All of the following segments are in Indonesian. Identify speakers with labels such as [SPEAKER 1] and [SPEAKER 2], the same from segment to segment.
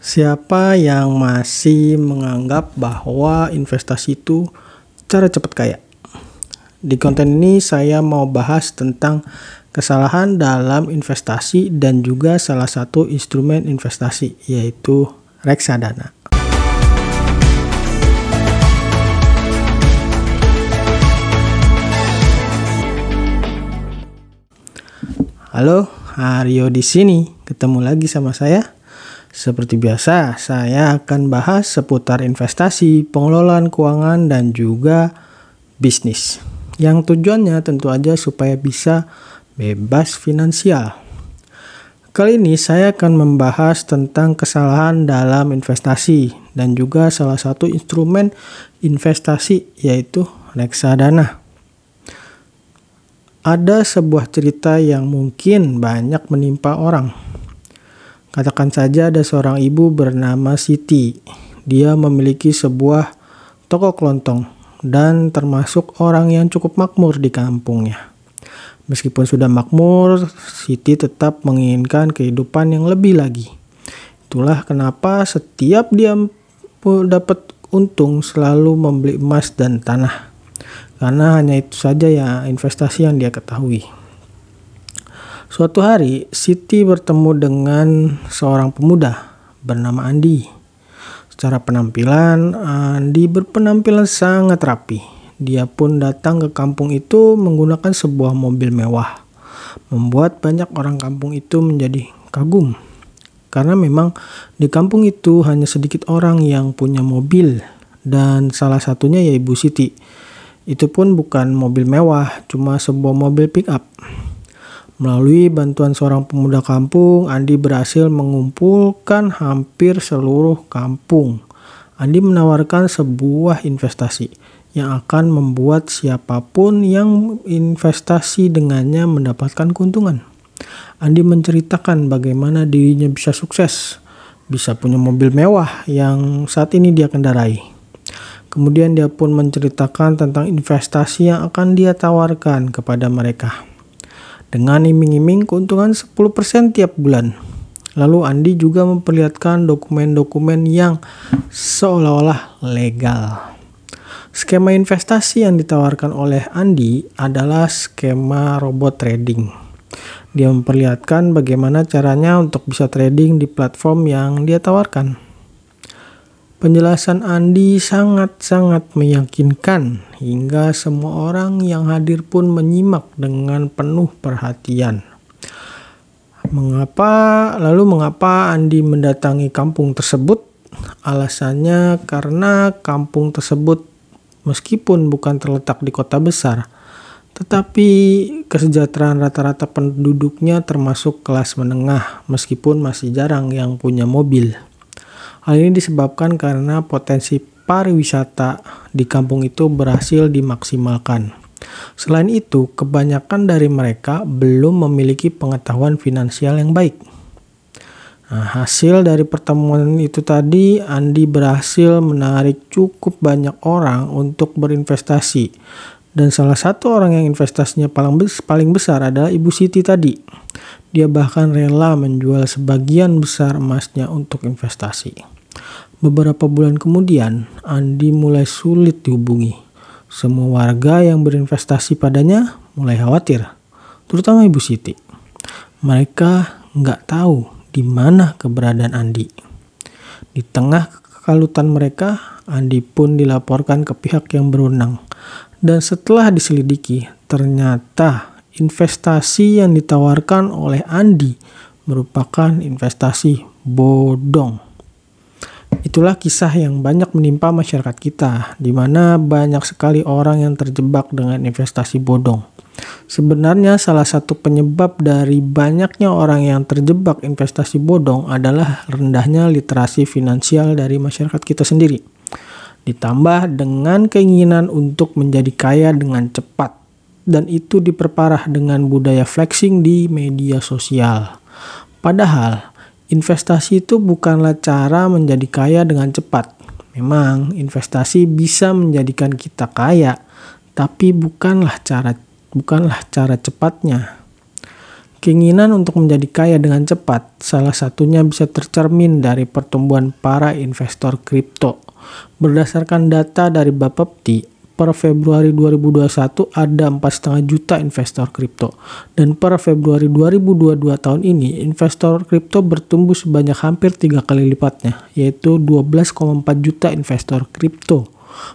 [SPEAKER 1] Siapa yang masih menganggap bahwa investasi itu cara cepat kaya? Di konten ini saya mau bahas tentang kesalahan dalam investasi dan juga salah satu instrumen investasi yaitu reksadana. Halo, Aryo di sini. Ketemu lagi sama saya. Seperti biasa, saya akan bahas seputar investasi, pengelolaan keuangan, dan juga bisnis. Yang tujuannya tentu aja supaya bisa bebas finansial. Kali ini saya akan membahas tentang kesalahan dalam investasi dan juga salah satu instrumen investasi yaitu reksadana. Ada sebuah cerita yang mungkin banyak menimpa orang Katakan saja ada seorang ibu bernama Siti. Dia memiliki sebuah toko kelontong dan termasuk orang yang cukup makmur di kampungnya. Meskipun sudah makmur, Siti tetap menginginkan kehidupan yang lebih lagi. Itulah kenapa setiap dia dapat untung selalu membeli emas dan tanah. Karena hanya itu saja ya investasi yang dia ketahui. Suatu hari, Siti bertemu dengan seorang pemuda bernama Andi. Secara penampilan, Andi berpenampilan sangat rapi. Dia pun datang ke kampung itu menggunakan sebuah mobil mewah. Membuat banyak orang kampung itu menjadi kagum. Karena memang di kampung itu hanya sedikit orang yang punya mobil dan salah satunya ya Ibu Siti. Itu pun bukan mobil mewah, cuma sebuah mobil pick up. Melalui bantuan seorang pemuda kampung, Andi berhasil mengumpulkan hampir seluruh kampung. Andi menawarkan sebuah investasi yang akan membuat siapa pun yang investasi dengannya mendapatkan keuntungan. Andi menceritakan bagaimana dirinya bisa sukses, bisa punya mobil mewah yang saat ini dia kendarai. Kemudian dia pun menceritakan tentang investasi yang akan dia tawarkan kepada mereka dengan iming-iming keuntungan 10% tiap bulan. Lalu Andi juga memperlihatkan dokumen-dokumen yang seolah-olah legal. Skema investasi yang ditawarkan oleh Andi adalah skema robot trading. Dia memperlihatkan bagaimana caranya untuk bisa trading di platform yang dia tawarkan. Penjelasan Andi sangat-sangat meyakinkan hingga semua orang yang hadir pun menyimak dengan penuh perhatian. Mengapa lalu mengapa Andi mendatangi kampung tersebut? Alasannya karena kampung tersebut meskipun bukan terletak di kota besar, tetapi kesejahteraan rata-rata penduduknya termasuk kelas menengah meskipun masih jarang yang punya mobil. Hal ini disebabkan karena potensi pariwisata di kampung itu berhasil dimaksimalkan. Selain itu, kebanyakan dari mereka belum memiliki pengetahuan finansial yang baik. Nah, hasil dari pertemuan itu tadi, Andi berhasil menarik cukup banyak orang untuk berinvestasi. Dan salah satu orang yang investasinya paling besar adalah Ibu Siti tadi. Dia bahkan rela menjual sebagian besar emasnya untuk investasi. Beberapa bulan kemudian, Andi mulai sulit dihubungi. Semua warga yang berinvestasi padanya mulai khawatir, terutama Ibu Siti. Mereka nggak tahu di mana keberadaan Andi. Di tengah kekalutan mereka, Andi pun dilaporkan ke pihak yang berwenang. Dan setelah diselidiki, ternyata investasi yang ditawarkan oleh Andi merupakan investasi bodong. Itulah kisah yang banyak menimpa masyarakat kita, di mana banyak sekali orang yang terjebak dengan investasi bodong. Sebenarnya salah satu penyebab dari banyaknya orang yang terjebak investasi bodong adalah rendahnya literasi finansial dari masyarakat kita sendiri. Ditambah dengan keinginan untuk menjadi kaya dengan cepat dan itu diperparah dengan budaya flexing di media sosial. Padahal, investasi itu bukanlah cara menjadi kaya dengan cepat. Memang investasi bisa menjadikan kita kaya, tapi bukanlah cara bukanlah cara cepatnya. Keinginan untuk menjadi kaya dengan cepat salah satunya bisa tercermin dari pertumbuhan para investor kripto. Berdasarkan data dari Bapepti, per Februari 2021 ada 4,5 juta investor kripto. Dan per Februari 2022 tahun ini, investor kripto bertumbuh sebanyak hampir tiga kali lipatnya, yaitu 12,4 juta investor kripto.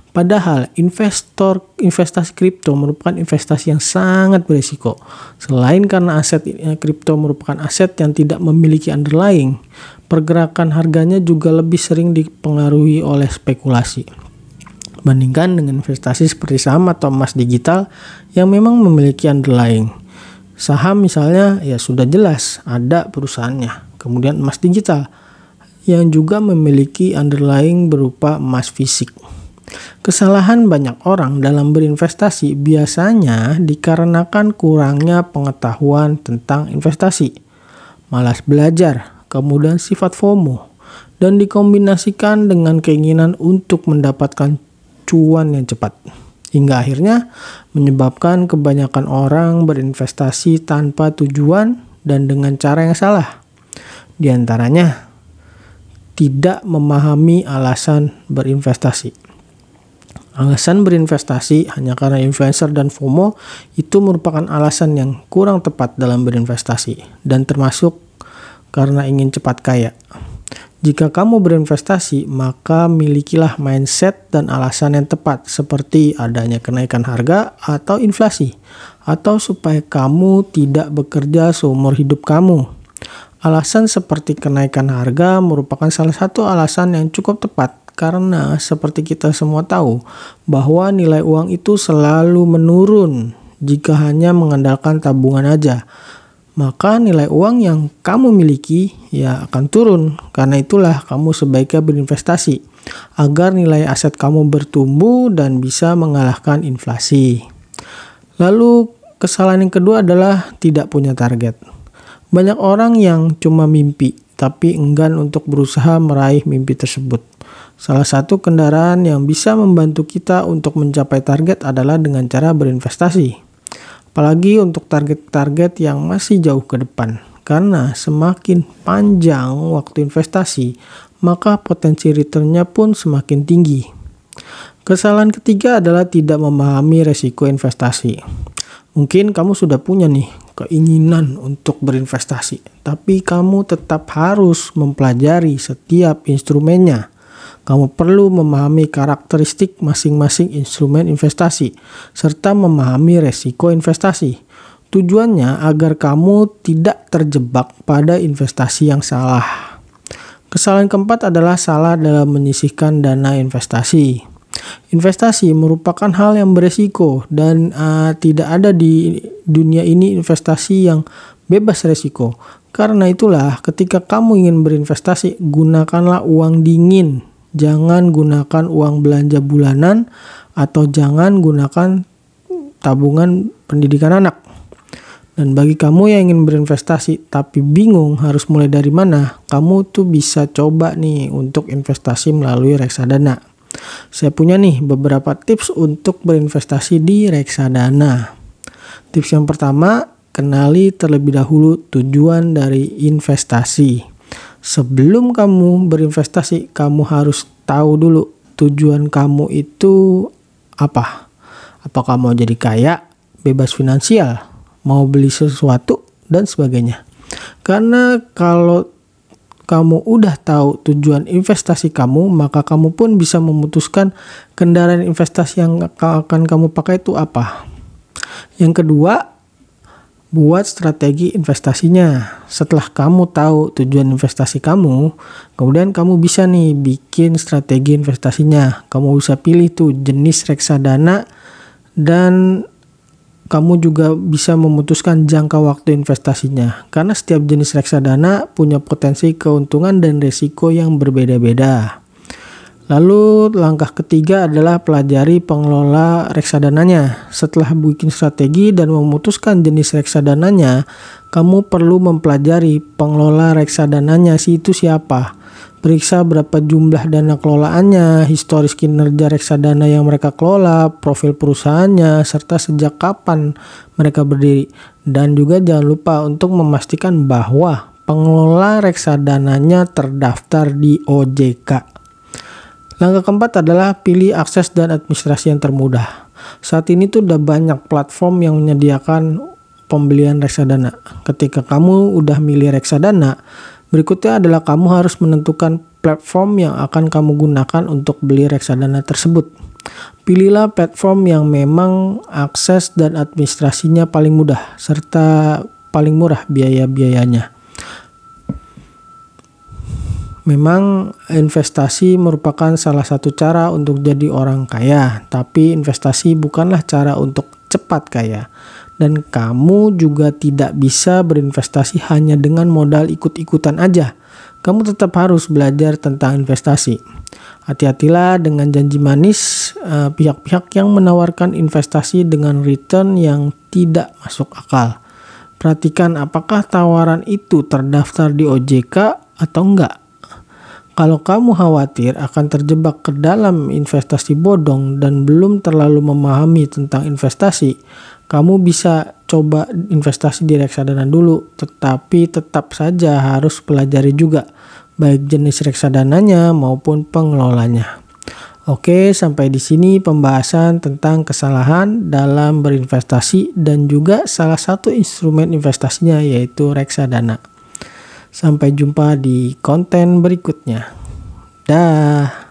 [SPEAKER 1] Padahal investor investasi kripto merupakan investasi yang sangat berisiko. Selain karena aset eh, kripto merupakan aset yang tidak memiliki underlying, pergerakan harganya juga lebih sering dipengaruhi oleh spekulasi. Bandingkan dengan investasi seperti saham atau emas digital yang memang memiliki underlying. Saham misalnya ya sudah jelas ada perusahaannya. Kemudian emas digital yang juga memiliki underlying berupa emas fisik. Kesalahan banyak orang dalam berinvestasi biasanya dikarenakan kurangnya pengetahuan tentang investasi, malas belajar, kemudian sifat FOMO, dan dikombinasikan dengan keinginan untuk mendapatkan cuan yang cepat. Hingga akhirnya menyebabkan kebanyakan orang berinvestasi tanpa tujuan dan dengan cara yang salah. Di antaranya, tidak memahami alasan berinvestasi. Alasan berinvestasi hanya karena influencer dan FOMO itu merupakan alasan yang kurang tepat dalam berinvestasi dan termasuk karena ingin cepat kaya. Jika kamu berinvestasi, maka milikilah mindset dan alasan yang tepat seperti adanya kenaikan harga atau inflasi atau supaya kamu tidak bekerja seumur hidup kamu. Alasan seperti kenaikan harga merupakan salah satu alasan yang cukup tepat karena seperti kita semua tahu bahwa nilai uang itu selalu menurun jika hanya mengandalkan tabungan aja. Maka nilai uang yang kamu miliki ya akan turun. Karena itulah kamu sebaiknya berinvestasi agar nilai aset kamu bertumbuh dan bisa mengalahkan inflasi. Lalu kesalahan yang kedua adalah tidak punya target. Banyak orang yang cuma mimpi tapi enggan untuk berusaha meraih mimpi tersebut. Salah satu kendaraan yang bisa membantu kita untuk mencapai target adalah dengan cara berinvestasi. Apalagi untuk target-target yang masih jauh ke depan. Karena semakin panjang waktu investasi, maka potensi returnnya pun semakin tinggi. Kesalahan ketiga adalah tidak memahami resiko investasi. Mungkin kamu sudah punya nih keinginan untuk berinvestasi, tapi kamu tetap harus mempelajari setiap instrumennya kamu perlu memahami karakteristik masing-masing instrumen investasi serta memahami resiko investasi. Tujuannya agar kamu tidak terjebak pada investasi yang salah. Kesalahan keempat adalah salah dalam menyisihkan dana investasi. Investasi merupakan hal yang beresiko dan uh, tidak ada di dunia ini investasi yang bebas resiko. Karena itulah, ketika kamu ingin berinvestasi, gunakanlah uang dingin jangan gunakan uang belanja bulanan atau jangan gunakan tabungan pendidikan anak. Dan bagi kamu yang ingin berinvestasi tapi bingung harus mulai dari mana, kamu tuh bisa coba nih untuk investasi melalui reksadana. Saya punya nih beberapa tips untuk berinvestasi di reksadana. Tips yang pertama, kenali terlebih dahulu tujuan dari investasi sebelum kamu berinvestasi, kamu harus tahu dulu tujuan kamu itu apa. Apakah mau jadi kaya, bebas finansial, mau beli sesuatu, dan sebagainya. Karena kalau kamu udah tahu tujuan investasi kamu, maka kamu pun bisa memutuskan kendaraan investasi yang akan kamu pakai itu apa. Yang kedua, buat strategi investasinya. Setelah kamu tahu tujuan investasi kamu, kemudian kamu bisa nih bikin strategi investasinya. Kamu bisa pilih tuh jenis reksadana dan kamu juga bisa memutuskan jangka waktu investasinya. Karena setiap jenis reksadana punya potensi keuntungan dan risiko yang berbeda-beda. Lalu langkah ketiga adalah pelajari pengelola reksadananya. Setelah bikin strategi dan memutuskan jenis reksadananya, kamu perlu mempelajari pengelola reksadananya si itu siapa. Periksa berapa jumlah dana kelolaannya, historis kinerja reksadana yang mereka kelola, profil perusahaannya, serta sejak kapan mereka berdiri. Dan juga jangan lupa untuk memastikan bahwa pengelola reksadananya terdaftar di OJK. Langkah keempat adalah pilih akses dan administrasi yang termudah. Saat ini tuh udah banyak platform yang menyediakan pembelian reksadana. Ketika kamu udah milih reksadana, berikutnya adalah kamu harus menentukan platform yang akan kamu gunakan untuk beli reksadana tersebut. Pilihlah platform yang memang akses dan administrasinya paling mudah serta paling murah biaya-biayanya. Memang investasi merupakan salah satu cara untuk jadi orang kaya, tapi investasi bukanlah cara untuk cepat kaya. Dan kamu juga tidak bisa berinvestasi hanya dengan modal ikut-ikutan aja kamu tetap harus belajar tentang investasi. Hati-hatilah dengan janji manis eh, pihak-pihak yang menawarkan investasi dengan return yang tidak masuk akal. Perhatikan apakah tawaran itu terdaftar di OJK atau enggak. Kalau kamu khawatir akan terjebak ke dalam investasi bodong dan belum terlalu memahami tentang investasi, kamu bisa coba investasi di reksadana dulu, tetapi tetap saja harus pelajari juga baik jenis reksadananya maupun pengelolanya. Oke, sampai di sini pembahasan tentang kesalahan dalam berinvestasi dan juga salah satu instrumen investasinya yaitu reksadana. Sampai jumpa di konten berikutnya. Dah.